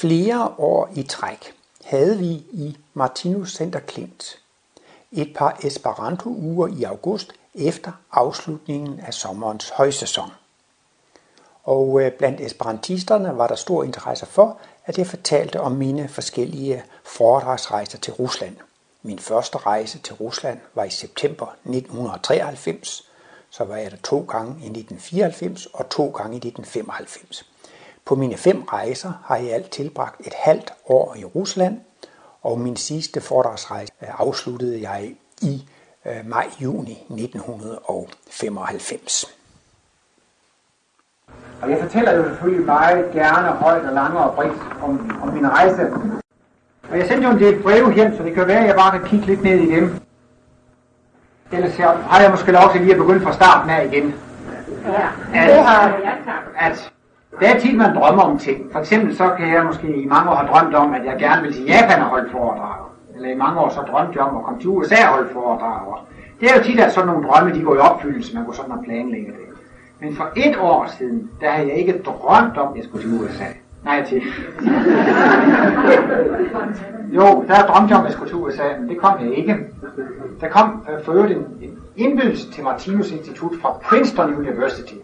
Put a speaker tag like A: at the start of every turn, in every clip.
A: Flere år i træk havde vi i Martinus Center Klint et par Esperanto-uger i august efter afslutningen af sommerens højsæson. Og øh, blandt esperantisterne var der stor interesse for, at jeg fortalte om mine forskellige foredragsrejser til Rusland. Min første rejse til Rusland var i september 1993, så var jeg der to gange i 1994 og to gange i 1995. På mine fem rejser har jeg alt tilbragt et halvt år i Rusland, og min sidste foredragsrejse afsluttede jeg i øh, maj-juni 1995.
B: Og jeg fortæller jo selvfølgelig meget gerne højt og langt og bredt om, om min rejse. Og jeg sendte jo en del breve hjem, så det kan være, at jeg bare kan kigge lidt ned i dem. Ellers har jeg måske lov til lige at begynde fra starten af igen.
C: Ja,
B: at, det har at der er tit, man drømmer om ting. For eksempel så kan jeg måske i mange år have drømt om, at jeg gerne vil til Japan og holde foredrag. Eller i mange år så drømte jeg om at komme til USA og holde foredrag. Det er jo tit, at sådan nogle drømme, de går i opfyldelse, man går sådan og planlægger det. Men for et år siden, der havde jeg ikke drømt om, at jeg skulle til USA. Nej, til. jo, der drømte jeg om, at jeg skulle til USA, men det kom jeg ikke. Der kom øh, for øvrigt en, en indbydelse til Martinus Institut fra Princeton University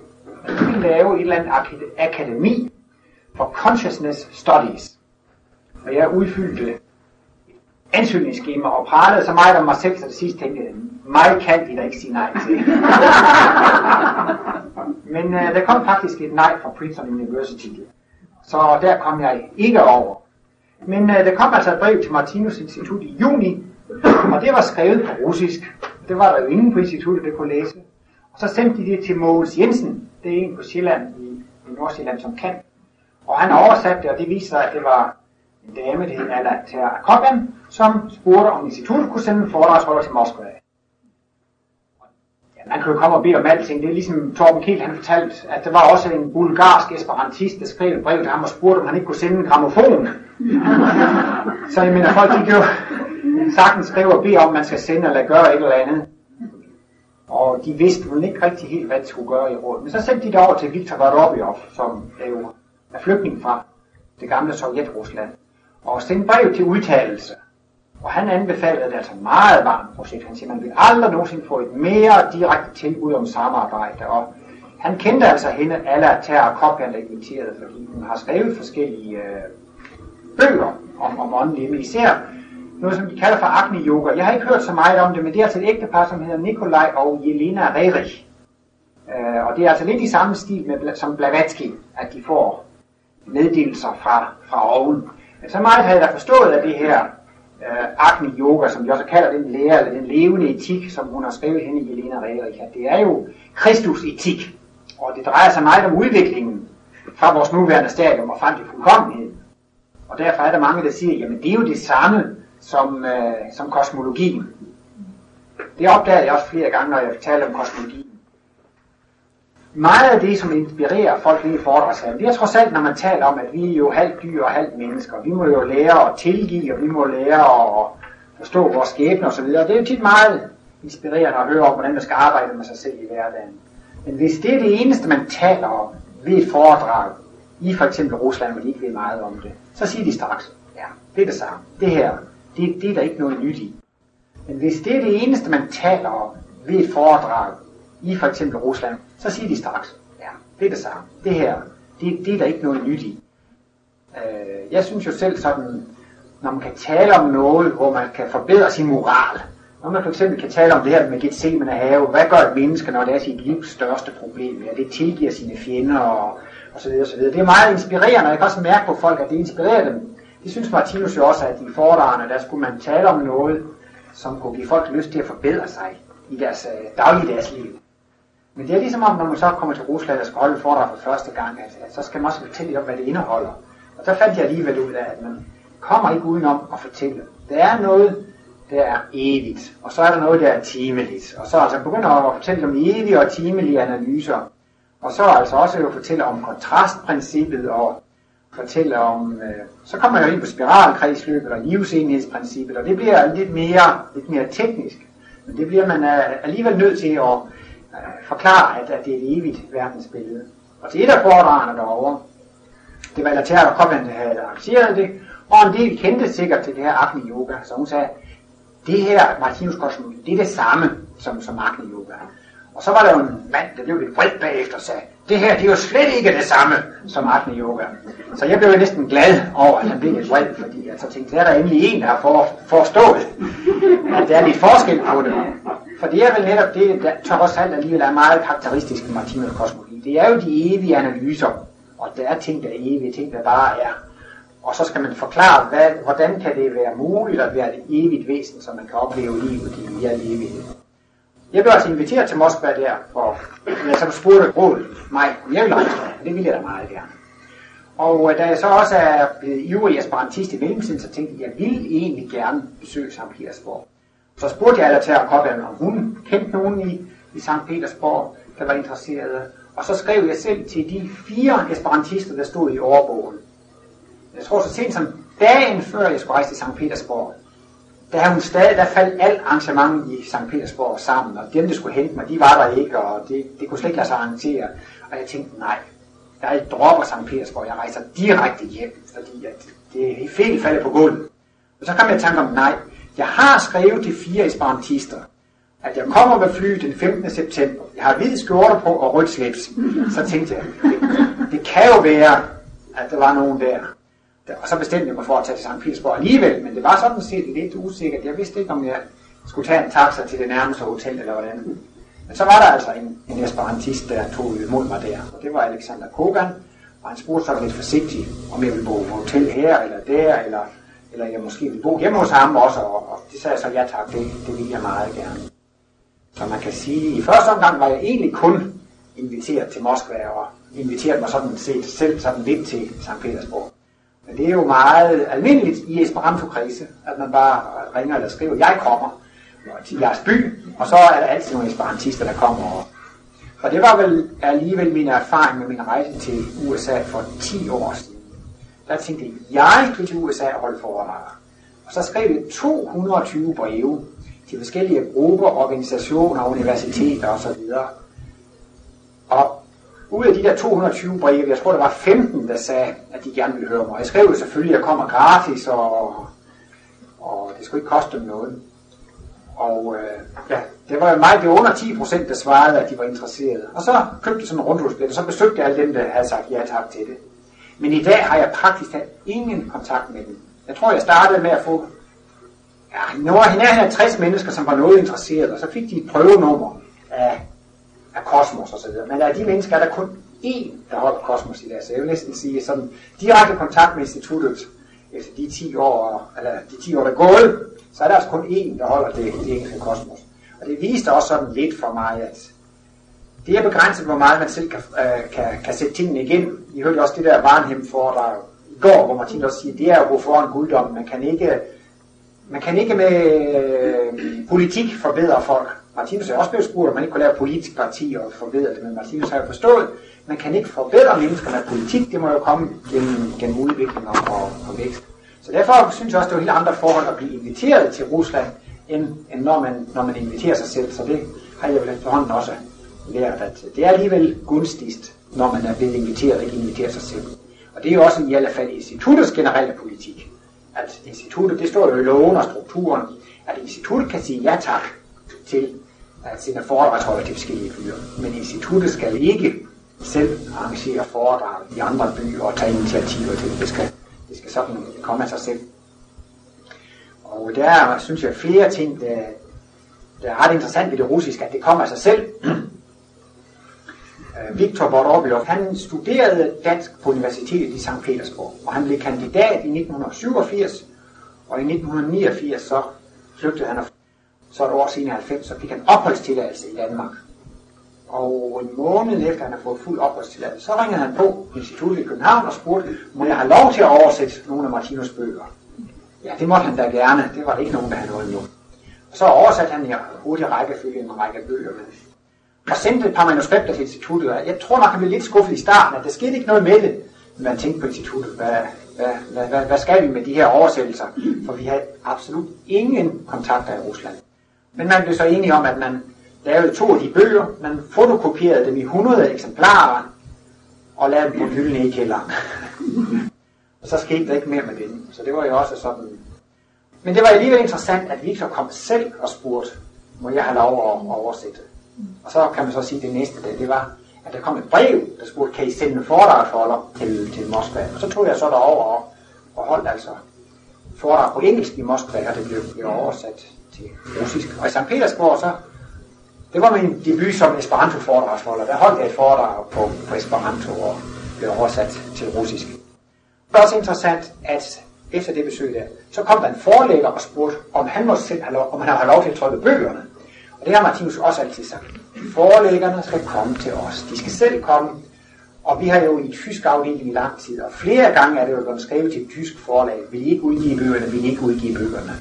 B: vi ville lave et eller andet akademi for Consciousness Studies. Og jeg udfyldte ansøgningsskema og pralede så meget om mig selv, så det sidste tænkte jeg, mig kan de da ikke sige nej til. Men uh, der kom faktisk et nej fra Princeton University. Så der kom jeg ikke over. Men uh, der kom altså et brev til Martinus Institut i juni, og det var skrevet på russisk. Det var der jo ingen på instituttet, der kunne læse. Og så sendte de det til Mogens Jensen, det er en på Sjælland i, i Nordsjælland, som kan. Og han oversatte det, og det viste sig, at det var en dame, det hed Alater Kogan, som spurgte, om instituttet kunne sende en foredragsholder til Moskva. Ja, man kan jo komme og bede om alting. Det er ligesom Torben Kiel, han fortalte, at der var også en bulgarsk esperantist, der skrev et brev til ham og spurgte, om han ikke kunne sende en gramofon. Så jeg mener, folk de kan jo sagtens skrive og bede om, man skal sende eller gøre et eller andet. Og de vidste vel ikke rigtig helt, hvad de skulle gøre i rådet. Men så sendte de det over til Viktor Vorobyov, som er jo er flygtning fra det gamle Sovjet-Rusland, og sendte brev til udtalelse. Og han anbefalede det altså meget varmt projekt. Han siger, man vil aldrig nogensinde få et mere direkte tilbud om samarbejde. Og han kendte altså hende, Alla Terra Kopjan, der inviterede, fordi hun har skrevet forskellige øh, bøger om, om åndelige, især noget, som de kalder for Agni Yoga. Jeg har ikke hørt så meget om det, men det er altså et ægtepar, som hedder Nikolaj og Jelena Rerich. Øh, og det er altså lidt i samme stil med, som Blavatsky, at de får meddelelser fra, fra oven. Men så meget har jeg da forstået af det her øh, Agni Yoga, som de også kalder den lære, eller den levende etik, som hun har skrevet hende i Jelena Rerich, at det er jo Kristus etik. Og det drejer sig meget om udviklingen fra vores nuværende stadium og frem til fuldkommenheden. Og derfor er der mange, der siger, jamen det er jo det samme, som, øh, som kosmologien. Det opdagede jeg også flere gange, når jeg talte om kosmologien. Meget af det, som inspirerer folk i foredragshallen, det er trods alt, når man taler om, at vi er jo halvt dyr og halvt mennesker. Vi må jo lære at tilgive, og vi må lære at forstå vores skæbne osv. Det er jo tit meget inspirerende at høre om, hvordan man skal arbejde med sig selv i hverdagen. Men hvis det er det eneste, man taler om ved et foredrag, i for eksempel Rusland, de ikke ved meget om det, så siger de straks, ja, det er det samme. Det her, det, det er der ikke noget nyt i. Men hvis det er det eneste, man taler om ved et foredrag i for eksempel Rusland, så siger de straks, ja, det er det samme. Det her, det, det er der ikke noget nyt i. Øh, jeg synes jo selv sådan, når man kan tale om noget, hvor man kan forbedre sin moral, når man for eksempel kan tale om det her med Gethsemane have, hvad gør et menneske, når det er sit livs største problem? Ja, det tilgiver sine fjender og, og så videre, og så videre. Det er meget inspirerende, og jeg kan også mærke på folk, at det inspirerer dem det synes Martinus jo også, at i foredragene, der skulle man tale om noget, som kunne give folk lyst til at forbedre sig i deres øh, dagligdags liv. Men det er ligesom om, når man så kommer til Rusland og skal holde foredrag for første gang, at, at så skal man også fortælle lidt om, hvad det indeholder. Og så fandt jeg alligevel ud af, at man kommer ikke udenom at fortælle. Der er noget, der er evigt, og så er der noget, der er timeligt. Og så altså begynder at fortælle om evige og timelige analyser. Og så altså også at fortælle om kontrastprincippet og fortæller om, øh, så kommer jeg jo ind på spiralkredsløbet og livsenhedsprincippet, og det bliver lidt mere, lidt mere teknisk. Men det bliver man øh, alligevel nødt til at øh, forklare, at, at det er et evigt verdensbillede. Og til et af foredragene derovre, Det var Latera Koppen, der havde arrangeret det, og en del kendte sikkert til det her Agni Yoga, så hun sagde, det her Martinus kosmologi, det er det samme som, som Agni Yoga. Og så var der jo en mand, der blev lidt vred bagefter og sagde, det her det er jo slet ikke det samme som Atne Yoga. Så jeg blev jo næsten glad over, at han blev lidt vred, fordi jeg så tænkte, der er der endelig en, der har for, forstået, at der er lidt forskel på det. For det er vel netop det, der trods alt alligevel er meget karakteristisk med Martinus kosmologi. Det er jo de evige analyser, og der er ting, der er evige, ting, der bare er. Og så skal man forklare, hvad, hvordan kan det være muligt at være et evigt væsen, som man kan opleve livet i al evighed. Jeg blev altså inviteret til Moskva der, og jeg så spurgte rådet mig, om jeg ville rejse og det ville jeg da meget gerne. Og øh, da jeg så også er blevet ivrig aspirantist i mellemtiden, så tænkte jeg, at jeg ville egentlig gerne besøge St. Petersborg. Så spurgte jeg til at om hun kendte nogen i, i St. Petersborg, der var interesserede. Og så skrev jeg selv til de fire esperantister, der stod i overbogen. Jeg tror så sent som dagen før jeg skulle rejse til St. Petersborg, da, hun stadig, der faldt alt arrangement i St. Petersborg sammen, og dem, der skulle hente mig, de var der ikke, og det, det kunne slet ikke lade sig arrangere. Og jeg tænkte, nej, jeg dropper St. Petersborg, jeg rejser direkte hjem, fordi at det er helt faldet på gulvet. Og så kom jeg i tanke om, nej, jeg har skrevet til fire esperantister, at jeg kommer med fly den 15. september. Jeg har hvid skjorte på og rødt slips. Så tænkte jeg, det, det kan jo være, at der var nogen der. Og så bestemte jeg mig for at tage til St. Petersborg alligevel, men det var sådan set lidt usikkert. Jeg vidste ikke, om jeg skulle tage en taxa til det nærmeste hotel eller hvordan. Men så var der altså en, en esperantist, der tog imod mig der, og det var Alexander Kogan, og han spurgte så lidt forsigtigt, om jeg ville bo på hotel her eller der, eller, eller jeg måske ville bo hjemme hos ham også, og, og det sagde jeg så, ja tak, det, det ville jeg meget gerne. Så man kan sige, at i første omgang var jeg egentlig kun inviteret til Moskva, og inviteret mig sådan set selv sådan lidt til St. Petersborg. Men det er jo meget almindeligt i Esperanto-kredse, at man bare ringer eller skriver, jeg kommer til jeres by, og så er der altid nogle esperantister, der kommer. Og, og det var vel alligevel min erfaring med min rejse til USA for 10 år siden. Der tænkte jeg, jeg vil til USA og holde foredrag. Og så skrev jeg 220 breve til forskellige grupper, organisationer, universiteter osv. Og ud af de der 220 breve, jeg tror der var 15, der sagde, at de gerne ville høre mig. Jeg skrev jo selvfølgelig, at jeg kommer gratis, og, og det skulle ikke koste dem noget. Og øh, ja, det var jo mig, det var under 10 procent, der svarede, at de var interesserede. Og så købte jeg sådan en rundhusbillet, og så besøgte jeg alle dem, der havde sagt ja tak til det. Men i dag har jeg praktisk talt ingen kontakt med dem. Jeg tror, jeg startede med at få ja, nogle af 60 mennesker, som var noget interesseret, og så fik de et prøvenummer af af kosmos og så videre. Men af de mennesker er der kun én, der holder kosmos i dag. Så jeg vil næsten sige, sådan direkte kontakt med instituttet efter de 10 år, eller de 10 år, der er gået, så er der altså kun én, der holder det, det enkelte kosmos. Og det viste også sådan lidt for mig, at det er begrænset, hvor meget man selv kan, øh, kan, kan sætte tingene igen. I hørte også det der Varnhem foredrag i går, hvor Martin også siger, det er jo gå foran guddom. Man kan ikke, man kan ikke med øh, politik forbedre folk. Martinus er også blevet spurgt, om man ikke kunne lave politisk parti og forbedre det, men Martinus har jo forstået, man kan ikke forbedre mennesker med politik, det må jo komme gennem, gennem udvikling og, og, og vækst. Så derfor synes jeg også, det er helt andre forhold at blive inviteret til Rusland, end, end når, man, når man inviterer sig selv. Så det har jeg vel efterhånden også lært, at det er alligevel gunstigst, når man er blevet inviteret og ikke inviterer sig selv. Og det er jo også i alle fald instituttets generelle politik. At instituttet, det står jo i loven og strukturen, at instituttet kan sige ja tak til at sende foredragsholder til forskellige byer. Men instituttet skal ikke selv arrangere foredrag i andre byer og tage initiativer til det. Det skal, det skal sådan komme af sig selv. Og der er, synes jeg, flere ting, der, der er ret interessant ved det russiske, at det kommer af sig selv. Øh, Viktor Bordobilov, han studerede dansk på universitetet i St. Petersborg, og han blev kandidat i 1987, og i 1989 så flygtede han så et år senere 90, så fik han opholdstilladelse i Danmark. Og en måned efter han har fået fuld opholdstilladelse, så ringede han på instituttet i København og spurgte, må jeg have lov til at oversætte nogle af Martinus bøger? Ja, det måtte han da gerne. Det var der ikke nogen, der havde noget imod. Og så oversatte han i hurtig rækkefølge en række bøger med. Og sendte et par manuskripter til instituttet. Jeg tror nok, han blev lidt skuffet i starten, at der skete ikke noget med det. Men man tænkte på instituttet, hvad, hvad, hvad, hvad, hvad skal vi med de her oversættelser? For vi havde absolut ingen kontakter i Rusland. Men man blev så enige om, at man lavede to af de bøger, man fotokopierede dem i 100 eksemplarer, og lavede dem på hylden i kælderen. Og så skete der ikke mere med den. Så det var jo også sådan... Men det var alligevel interessant, at Victor kom selv og spurgte, må jeg have lov at oversætte? Og så kan man så sige, at det næste dag, det var, at der kom et brev, der spurgte, kan I sende en foredragsholder til, til Moskva? Og så tog jeg så derover og, og holdt altså foredrag på engelsk i Moskva, og det blev, blev oversat til russisk. Og i St. Petersborg, så, det var min debut som Esperanto-foredragsholder. Der holdt jeg et foredrag på, på Esperanto og blev oversat til russisk. Det er også interessant, at efter det besøg der, så kom der en forlægger og spurgte, om han, måtte selv have lov, om han havde lov til at trykke bøgerne. Og det har Martinus også altid sagt. Forlæggerne skal komme til os. De skal selv komme. Og vi har jo i tysk afdeling i lang tid, og flere gange er det jo blevet skrevet til et tysk forlag. Vil I ikke udgive bøgerne? Vil I ikke udgive bøgerne?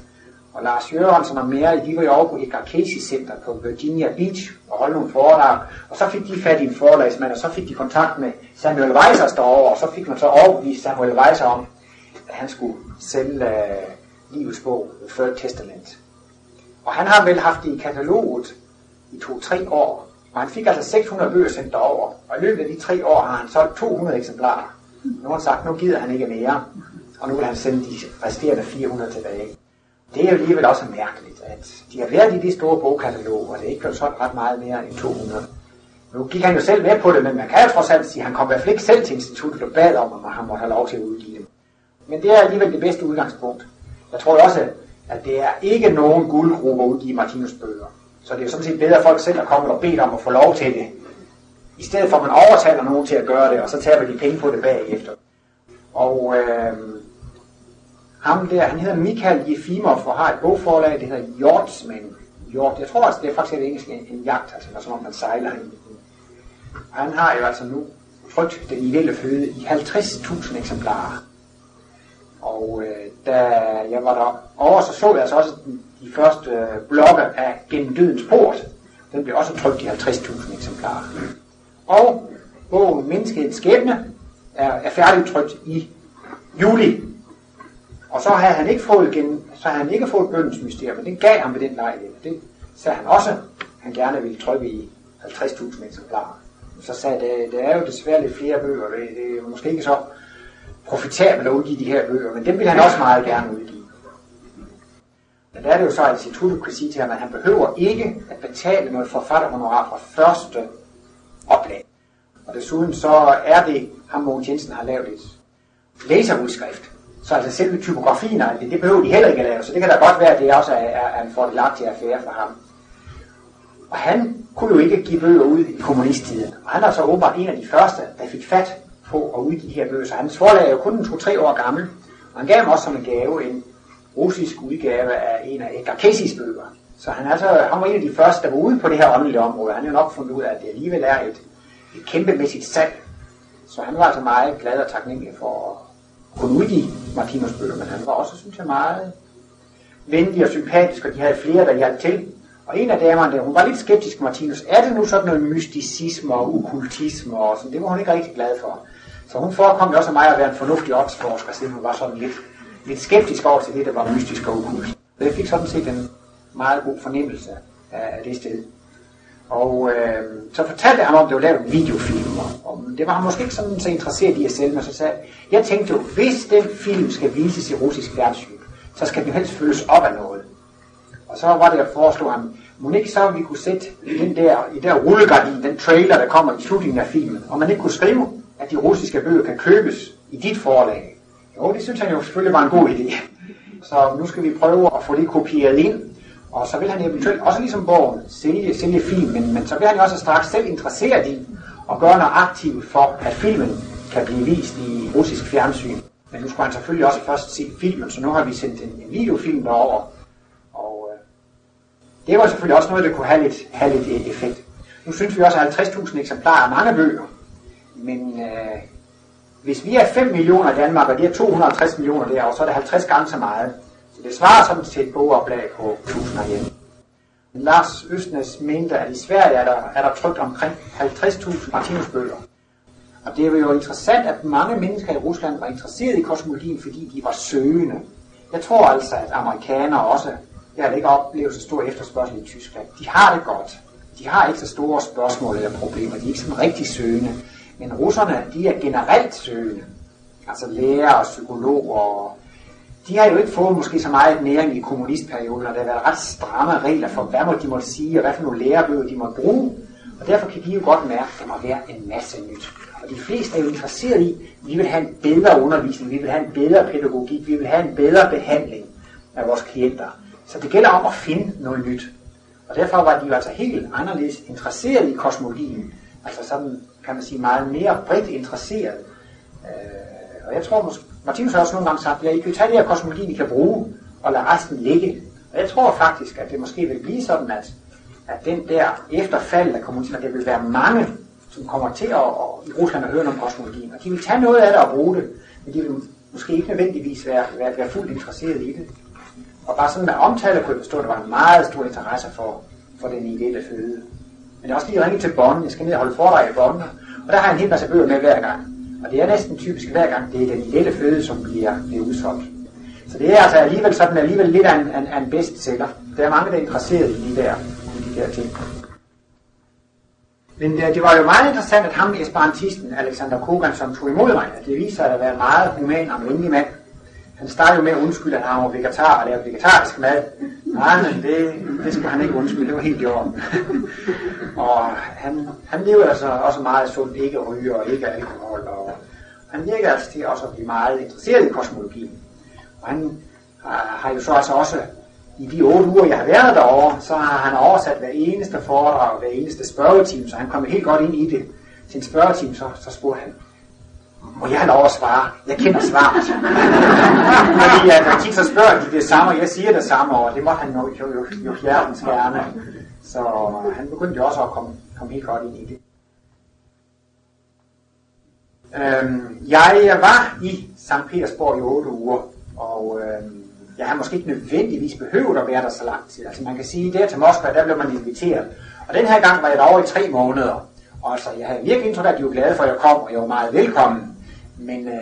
B: Og Lars Jørgensen og mere, de var jo over på Edgar Casey Center på Virginia Beach og holdt nogle foredrag. Og så fik de fat i en forlagsmand, og så fik de kontakt med Samuel Weiser derovre, og så fik man så overbevist Samuel Weiser om, at han skulle sælge uh, livets bog, The Third Testament. Og han har vel haft det i kataloget i to-tre år, og han fik altså 600 bøger sendt derover. Og i løbet af de tre år har han solgt 200 eksemplarer. Nu har han sagt, nu gider han ikke mere, og nu vil han sende de resterende 400 tilbage. Det er jo alligevel også mærkeligt, at de har været i de store bogkataloger, og det er ikke blevet solgt ret meget mere end 200. Nu gik han jo selv med på det, men man kan jo trods alt sige, at han kom i hvert fald ikke selv til instituttet og bad om, at han måtte have lov til at udgive dem. Men det er alligevel det bedste udgangspunkt. Jeg tror også, at det er ikke nogen guldgruppe at udgive Martinus bøger. Så det er jo sådan set bedre, at folk selv er kommet og bedt om at få lov til det. I stedet for at man overtaler nogen til at gøre det, og så taber de penge på det bagefter. Og øh, ham der, han hedder Michael Jefimov og har et bogforlag, det hedder Hjortsmand. Hjort, jeg tror altså, det er faktisk et engelsk en, en jagt, altså som om man sejler ind. Han har jo altså nu trykt den ideelle føde i 50.000 eksemplarer. Og øh, da jeg var der over, så så jeg altså også de første øh, blokke af Gennem Dødens Port. Den blev også trykt i 50.000 eksemplarer. Og bogen Menneskehedens Skæbne er, er færdigtrykt i juli. Og så havde han ikke fået, gen, så havde han ikke fået bøndens mysterium, men den gav ham ved den lejlighed. Det sagde han også, han gerne ville trykke i 50.000 eksemplarer. Så sagde det, det er jo desværre lidt flere bøger, det, det er måske ikke så profitabelt at udgive de her bøger, men dem vil han også meget gerne udgive. Men der er det jo så, at instituttet kan sige til ham, at han behøver ikke at betale noget forfatterhonorar fra første oplag. Og desuden så er det, ham Mogens Jensen har lavet et læserudskrift. Så altså selve typografien og det, det behøver de heller ikke at lave, så det kan da godt være, at det også er, er, er en fordelagtig affære for ham. Og han kunne jo ikke give bøger ud i kommunisttiden. Og han er så åbenbart en af de første, der fik fat på at udgive de her bøger. Så hans forlag er jo kun 2-3 år gammel. Og han gav ham også som en gave en russisk udgave af en af Edgar Caseys bøger. Så han, altså, han var en af de første, der var ude på det her åndelige område. Han har jo nok fundet ud af, at det alligevel er et, et kæmpemæssigt salg. Så han var altså meget glad og taknemmelig for at kunne udgive Martinus bøger, men han var også, synes jeg, meget venlig og sympatisk, og de havde flere, der hjalp til. Og en af damerne der, hun var lidt skeptisk, Martinus, er det nu sådan noget mysticisme og okkultisme og sådan, det var hun ikke rigtig glad for. Så hun forekom jo også mig at være en fornuftig åndsforsker, siden hun var sådan lidt, lidt skeptisk over til det, der var mystisk og okkult. Så jeg fik sådan set en meget god fornemmelse af det sted. Og øh, så fortalte jeg ham om, at det var lavet en videofilm, og det var han måske ikke sådan så interesseret i at sælge, men så sagde jeg tænkte jo, hvis den film skal vises i russisk fjernsyn, så skal den helst følges op af noget. Og så var det, jeg foreslog ham, må ikke så vi kunne sætte den der, i der rullegardin, den trailer, der kommer i slutningen af filmen, og man ikke kunne skrive, at de russiske bøger kan købes i dit forlag. Jo, det synes han jo selvfølgelig var en god idé. Så nu skal vi prøve at få det kopieret ind, og så vil han eventuelt også ligesom bogen sælge, sælge filmen, men så vil han også straks selv interesseret i og gøre noget aktivt for, at filmen kan blive vist i russisk fjernsyn. Men nu skulle han selvfølgelig også først se filmen, så nu har vi sendt en, en videofilm derover. Og øh, det var selvfølgelig også noget, der kunne have lidt, have lidt øh, effekt. Nu synes vi også, at 50.000 eksemplarer er mange bøger. Men øh, hvis vi er 5 millioner i Danmark, og det er 250 millioner derovre, så er det 50 gange så meget. Det svarer sådan til et bogoplag på 1000 hjem. Lars Østnes mente, at i Sverige er der, er der trygt omkring 50.000 Martinusbøger. Og det er jo interessant, at mange mennesker i Rusland var interesseret i kosmologien, fordi de var søgende. Jeg tror altså, at amerikanere også, jeg har ikke oplevet så stor efterspørgsel i Tyskland, de har det godt. De har ikke så store spørgsmål eller problemer, de er ikke sådan rigtig søgende. Men russerne, de er generelt søgende. altså læger og psykologer, og de har jo ikke fået måske så meget næring i kommunistperioden, og der har været ret stramme regler for, hvad må de må sige, og hvad for nogle lærebøger de må bruge. Og derfor kan de jo godt mærke, at der må være en masse nyt. Og de fleste er jo interesseret i, at vi vil have en bedre undervisning, vi vil have en bedre pædagogik, vi vil have en bedre behandling af vores klienter. Så det gælder om at finde noget nyt. Og derfor var de jo altså helt anderledes interesseret i kosmologien. Altså sådan, kan man sige, meget mere bredt interesseret. Øh, og jeg tror måske, Martinus har også nogle gange sagt, at ja, I kan tage det her kosmologi, vi kan bruge, og lade resten ligge. Og jeg tror faktisk, at det måske vil blive sådan, at, at den der efterfald af kommunismen, det vil være mange, som kommer til at, at i Rusland at høre om kosmologien. Og de vil tage noget af det og bruge det, men de vil måske ikke nødvendigvis være, være, være fuldt interesseret i det. Og bare sådan med omtale kunne jeg forstå, at der var en meget stor interesse for, for den idé, der føde. Men jeg er også lige ringet til Bonn. Jeg skal ned og holde foredrag i Bonn. Og der har jeg en hel masse bøger med hver gang. Og det er næsten typisk hver gang, det er den ideelle føde, som bliver, bliver udsolgt. Så det er altså alligevel sådan alligevel lidt af en, en, en bestseller. Der er mange, der er interesseret i de der, i de der ting. Men det, det var jo meget interessant, at ham esperantisten Alexander Kogan, som tog imod mig, at det viser sig at være en meget human og venlig mand. Han startede jo med at undskylde, at han var vegetar og lavede vegetarisk mad. Nej, men det, det skal han ikke undskylde, det var helt i orden. og han, han lever altså også meget sundt, ikke ryge og ikke alkohol. Og han virker altså til også at blive meget interesseret i kosmologien. Og han har, har jo så altså også i de otte uger, jeg har været derovre, så har han oversat hver eneste foredrag, hver eneste spørgetime, så han kom helt godt ind i det. Til en spørgetime, så, så spurgte han, må jeg have lov at svare? Jeg kender svaret. Fordi at tit så spørger de det samme, og jeg siger det samme, og det må han jo, jo, jo, jo hjertens gerne. Så han begyndte jo også at komme, komme helt godt ind i det. Øhm, jeg var i St. Petersborg i 8 uger, og øhm, jeg har måske ikke nødvendigvis behøvet at være der så lang tid. Altså man kan sige, der til Moskva, der blev man inviteret. Og den her gang var jeg derovre i tre måneder. Og altså, jeg havde virkelig indtryk af, at de var glade for, at jeg kom, og jeg var meget velkommen. Men øh,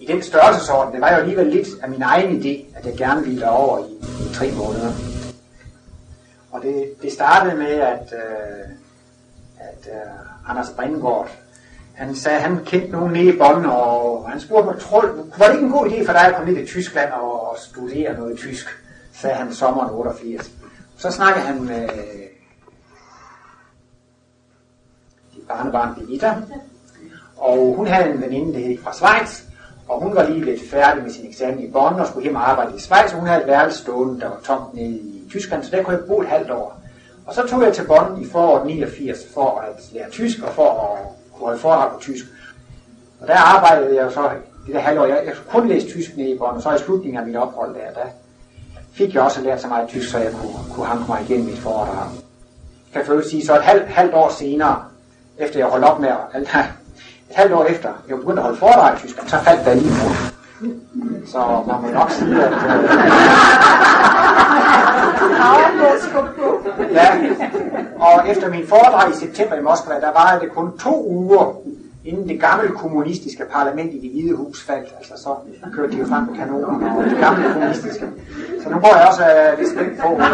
B: i den størrelsesorden, det var jo alligevel lidt af min egen idé, at jeg gerne ville over i, i tre måneder. Og det, det startede med, at, øh, at øh, Anders Brindgaard, han sagde, at han kendte nogen nede i Bonn, og han spurgte mig, Trold, var det ikke en god idé for dig at komme ned til Tyskland og studere noget tysk, sagde han sommeren 88. Så snakkede han med øh, dit barnebarn Birgitta, og hun havde en veninde, der hed fra Schweiz, og hun var lige lidt færdig med sin eksamen i Bonn og skulle hjem og arbejde i Schweiz, og hun havde et værelse stående, der var tomt nede i Tyskland, så der kunne jeg bo et halvt år. Og så tog jeg til Bonn i foråret 89 for at lære tysk og for at kunne holde foredrag på tysk. Og der arbejdede jeg jo så det der halvår. Jeg, jeg kunne kun læse tysk nede i Bonn, og så i slutningen af mit ophold der, der fik jeg også lært så meget tysk, så jeg kunne, kunne hanke mig igennem mit foredrag. Jeg kan føle sige, så et halvt, halvt år senere, efter jeg holdt op med at, et halvt år efter, jeg begyndte at holde foredrag i Tyskland, så faldt der lige på. Så man må nok sige, at... Øh, ja, og efter min foredrag i september i Moskva, der var det kun to uger, inden det gamle kommunistiske parlament i det hvide hus faldt. Altså så kørte de jo frem med kanoner og det gamle kommunistiske. Så nu går jeg også uh, lidt spændt på, hvad,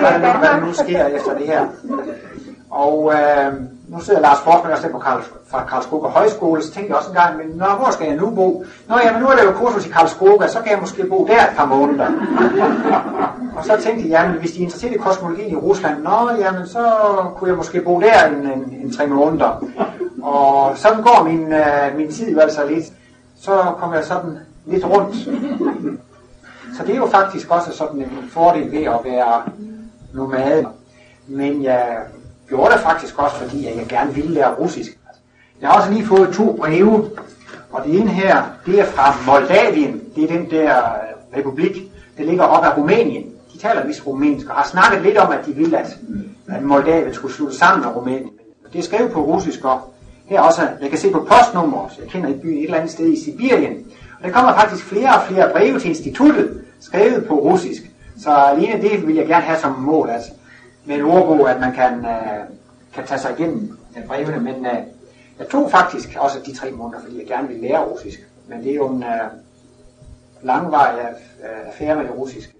B: hvad, hvad der nu sker efter det her. Og øh, nu sidder Lars Forsman også på Karls, fra Karlskoga Højskole, så tænkte jeg også en gang, men nå, hvor skal jeg nu bo? Nå ja, men nu er der jo kursus i Karlskoga, så kan jeg måske bo der et par måneder. og så tænkte jeg, jamen, hvis de er interesseret i kosmologien i Rusland, nå, jamen, så kunne jeg måske bo der en, en, en tre måneder. Og sådan går min, øh, min tid jo altså lidt. Så kommer jeg sådan lidt rundt. Så det er jo faktisk også sådan en fordel ved at være nomade. Men jeg gjorde det faktisk også, fordi jeg gerne ville lære russisk. Altså, jeg har også lige fået to breve, og det ene her, det er fra Moldavien. Det er den der øh, republik, der ligger op af Rumænien. De taler vist rumænsk, og har snakket lidt om, at de ville, at, at Moldavien skulle slutte sammen med Rumænien. Det er skrevet på russisk, og her også, jeg kan se på postnummer, så jeg kender et by et eller andet sted i Sibirien. Og der kommer faktisk flere og flere breve til instituttet, skrevet på russisk. Så alene det vil jeg gerne have som mål, altså med en ordbog, at man kan, øh, kan tage sig igennem øh, brevene, men øh, jeg tog faktisk også de tre måneder, fordi jeg gerne ville lære russisk. Men det er jo en øh, langvarig øh, affære med det russiske.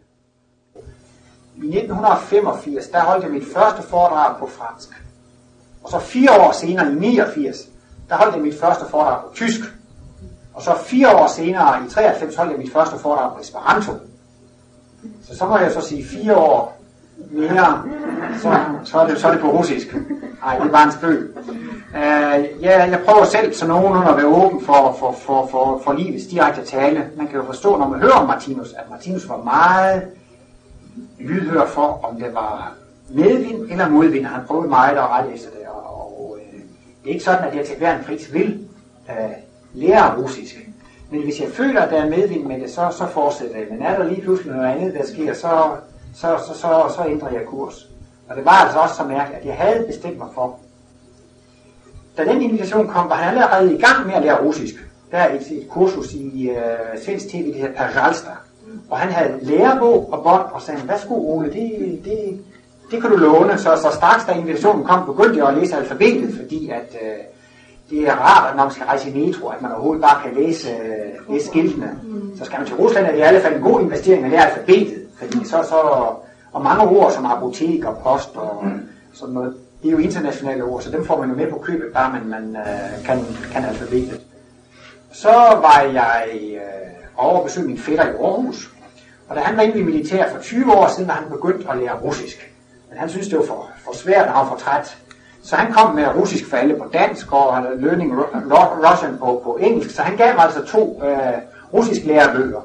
B: I 1985, der holdt jeg mit første foredrag på fransk. Og så fire år senere, i 89, der holdt jeg mit første foredrag på tysk. Og så fire år senere, i 93, holdt jeg mit første foredrag på Esperanto. Så så må jeg så sige fire år Ja, så, så, er, det, så er det på russisk. Nej, det var en spøg. Uh, ja, jeg prøver selv så nogenlunde at være åben for, for, for, for, for livets direkte tale. Man kan jo forstå, når man hører om Martinus, at Martinus var meget lydhør for, om det var medvind eller modvind. Han prøvede meget at rette efter det. Og, og uh, det er ikke sådan, at jeg til hver en pris vil uh, lære russisk. Men hvis jeg føler, at der er medvind med det, så, så fortsætter jeg. Men er der lige pludselig noget andet, der sker, så, så, så, så, så ændrer jeg kurs. Og det var altså også så mærkeligt, at jeg havde bestemt mig for, da den invitation kom, var han allerede i gang med at lære russisk. Der er et, et kursus i uh, svensk tv, det hedder Perjalsta. Og han havde lærebog og bånd, og sagde, værsgo Ole, det, det, det kan du låne. Så, så straks da invitationen kom, begyndte jeg at læse alfabetet, fordi at uh, det er rart, at når man skal rejse i metro, at man overhovedet bare kan læse, uh, læse skiltene. Så skal man til Rusland, er det i hvert fald en god investering at lære alfabetet. Fordi så, så, og mange ord som apotek og post og sådan noget, det er jo internationale ord, så dem får man jo med på købet, bare man, man uh, kan, kan alfabetet. Så var jeg uh, over at besøge min fætter i Aarhus, og da han var inde i militær for 20 år siden, var han begyndt at lære russisk. Men han synes det var for, for svært, og han var for træt. Så han kom med russisk for alle på dansk, og han learning Russian på, på engelsk, så han gav mig altså to uh, russisk lærebøger.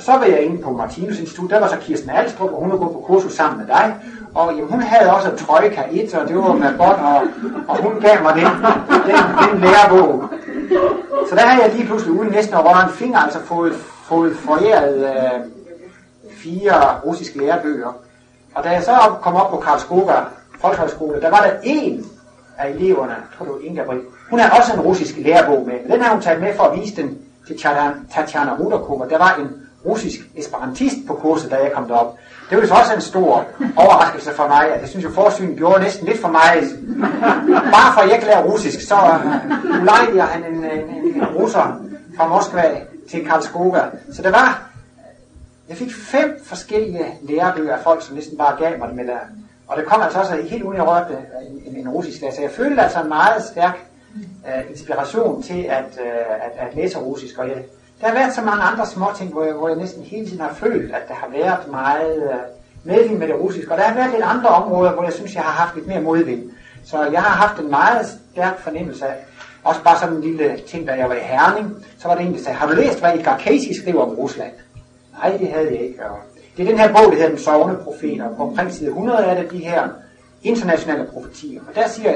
B: Og så var jeg inde på Martinus Institut, der var så Kirsten Alstrup, og hun var gået på kursus sammen med dig. Og jamen, hun havde også Trojka 1, og det var med bånd, og, og hun gav mig den, den, den lærebog. Så der havde jeg lige pludselig uden næsten at røre en finger, altså fået, fået foræret øh, fire russiske lærebøger. Og da jeg så kom op på Karlskoga Folkehøjskole, der var der en af eleverne, jeg tror det var Inga Brie, hun havde også en russisk lærebog med. Den har hun taget med for at vise den til Tatjana Rudakova. Der var en russisk esperantist på kurset, da jeg kom derop. Det var så også en stor overraskelse for mig, at jeg synes, jo, forsynet gjorde næsten lidt for mig. Bare for at jeg kan lære russisk, så øh, ulejliger han en, en, en russer fra Moskva til Karlskoga. Så det var, jeg fik fem forskellige lærebøger af folk, som næsten bare gav mig det med der. Og det kom altså også helt uden jeg rørte en, en, en russisk lærer. Så jeg følte altså en meget stærk uh, inspiration til at, uh, at, at læse russisk. Og jeg, der har været så mange andre små ting, hvor jeg, hvor jeg næsten hele tiden har følt, at der har været meget øh, medvind med det russiske. Og der har været lidt andre områder, hvor jeg synes, jeg har haft lidt mere modvind. Så jeg har haft en meget stærk fornemmelse af, også bare sådan en lille ting, da jeg var i Herning, så var det en, der sagde, har du læst, hvad Edgar Casey skriver om Rusland? Nej, det havde jeg ikke. Og det er den her bog, der hedder Den sovende profeter. På omkring side 100 er det de her internationale profetier. Og der siger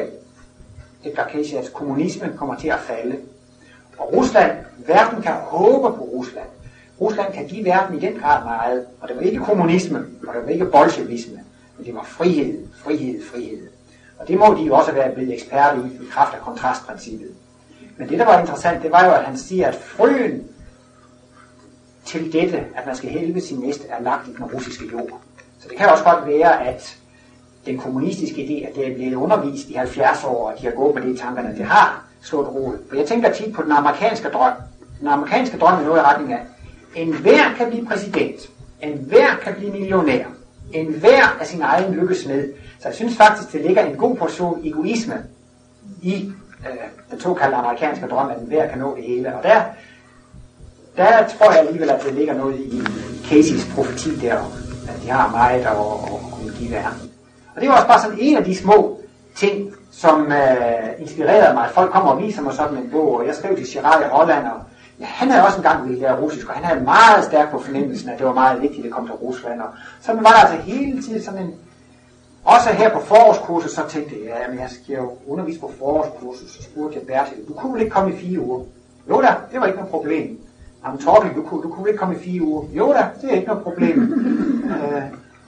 B: Edgar Casey, at kommunismen kommer til at falde. Og Rusland, verden kan håbe på Rusland. Rusland kan give verden i den grad meget. Og det var ikke kommunisme, og det var ikke bolsjevisme, men det var frihed, frihed, frihed. Og det må de jo også være blevet eksperter i, i kraft af kontrastprincippet. Men det, der var interessant, det var jo, at han siger, at frøen til dette, at man skal helve sin næste, er lagt i den russiske jord. Så det kan også godt være, at den kommunistiske idé, at det er blevet undervist i 70 år, og de har gået med det tankerne, det har slået rod. For jeg tænker tit på den amerikanske drøm. Den amerikanske drøm er noget i retning af, en hver kan blive præsident, en hver kan blive millionær, en hver af sin egen lykkes med. Så jeg synes faktisk, det ligger en god portion egoisme i øh, den såkaldte amerikanske drøm, at en hver kan nå det hele. Og der, der tror jeg alligevel, at det ligger noget i Caseys profeti der, at de har meget at, at kunne give verden. Og det var også bare sådan en af de små ting, som øh, inspirerede mig. Folk kommer og viser mig sådan en bog, og jeg skrev til Chirac i Holland, og ja, han havde også engang ville lære russisk, og han havde meget stærkt på fornemmelsen, at det var meget vigtigt, at komme til Rusland. Og så var der altså hele tiden sådan en, også her på forårskurset, så tænkte jeg, men jeg skal jo undervise på forårskurset, så spurgte jeg Bertil, du kunne vel ikke komme i fire uger? Jo da, det var ikke noget problem. Jamen Torkel, du kunne, du kunne ikke komme i fire uger? Jo da, det er ikke noget problem. øh,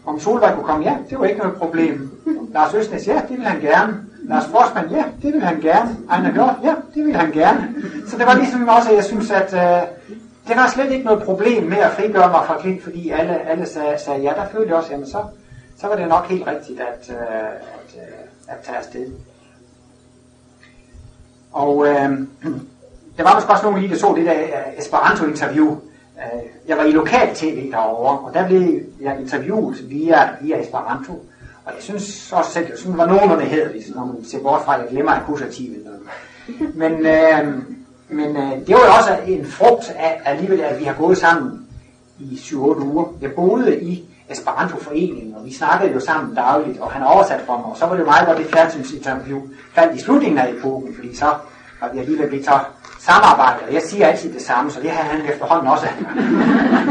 B: om Solvej kunne komme, ja, det var ikke noget problem. Lars Østnes, ja, det ville han gerne. Lars Forsman, ja, det vil han gerne. Ejner Hjort, ja, det vil han gerne. Så det var ligesom også, at jeg synes, at øh, det var slet ikke noget problem med at frigøre mig fra Klint, fordi alle, alle sagde, sagde ja. Der følte jeg også, jamen så, så var det nok helt rigtigt at, øh, at, øh, at tage afsted. Og øh, der var måske også nogen lige, der så det der uh, Esperanto-interview. Uh, jeg var i lokal tv derovre, og der blev jeg interviewet via, via Esperanto. Og jeg synes også selv, at det var nogenlunde hederligt, når man ser bort fra, at jeg glemmer akkusativet. Men øh, Men øh, det var jo også en frugt af alligevel, at vi har gået sammen i 7-8 uger. Jeg boede i Esperanto-foreningen, og vi snakkede jo sammen dagligt, og han oversatte for mig, og så var det jo meget godt det fjernsynsinterview faldt i slutningen af epoken, fordi så var vi alligevel blevet så samarbejde, og jeg siger altid det samme, så det har han efterhånden også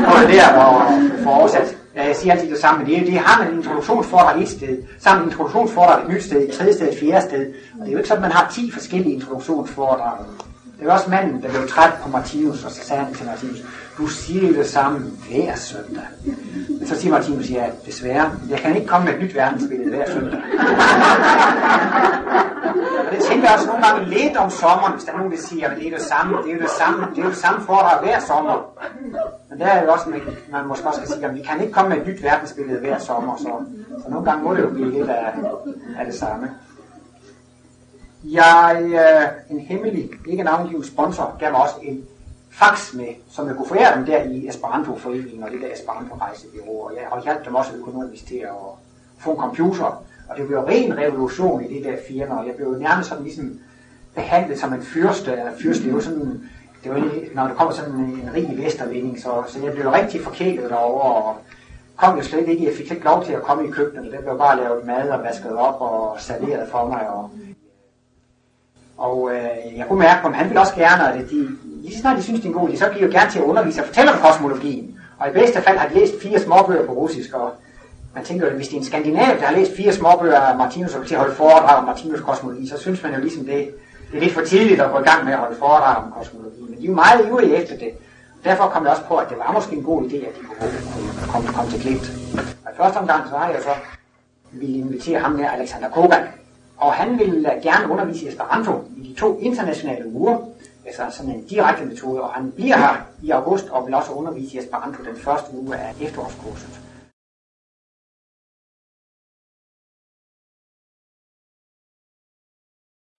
B: prøvet der hvor for oversat. Jeg siger altid det samme, men det, det har man en introduktionsforedrag et sted, sammen en introduktionsforedrag et nyt sted, et tredje sted, et fjerde sted, og det er jo ikke sådan, at man har 10 forskellige introduktionsforedrag. Det var også manden, der blev træt på Martinus, og så sagde han til Martinus, du siger det samme hver søndag. Men så siger Martinus, ja, desværre, jeg kan ikke komme med et nyt verdensbillede hver søndag. og det tænker jeg også nogle gange lidt om sommeren, hvis der er nogen, der siger, at det er det samme, det er det samme, det er det samme foredrag hver sommer. Men der er jo også, man måske også skal sige, at vi kan ikke komme med et nyt verdensbillede hver sommer, så, så nogle gange må det jo blive lidt af, af det samme. Jeg, øh, en hemmelig, ikke navngivet sponsor, gav mig også en fax med, som jeg kunne forære dem der i Esperanto-foreningen og det der Esperanto-rejsebyrå. Og jeg har hjalp dem også økonomisk til at få en computer. Og det blev ren revolution i det der firma, og jeg blev nærmest sådan ligesom behandlet som en fyrste, eller fyrste, det var sådan, det var, når der kommer sådan en rig vestervinding, så, så jeg blev rigtig forkælet derovre, og kom jo slet ikke, jeg fik ikke lov til at komme i køkkenet, det blev bare lavet mad og vasket op og serveret for mig, og og øh, jeg kunne mærke på ham, han ville også gerne, at de, lige snart de synes, det er en god idé, så bliver jo gerne til at undervise. Og fortælle om kosmologien. Og i bedste fald har de læst fire småbøger på russisk, og man tænker, at hvis det er en skandinav, der har læst fire småbøger af Martinus og til at holde foredrag om Martinus kosmologi, så synes man jo ligesom det, det er lidt for tidligt at gå i gang med at holde foredrag om kosmologi. Men de er meget ivrige efter det. Derfor kom jeg også på, at det var måske en god idé, at de kunne komme, kom til Klint. Og i første omgang, så har jeg så ville invitere ham med Alexander Kogan, og han vil gerne undervise i Esperanto i de to internationale uger, altså sådan en direkte metode, og han bliver her i august og vil også undervise i Esperanto den første uge af efterårskurset.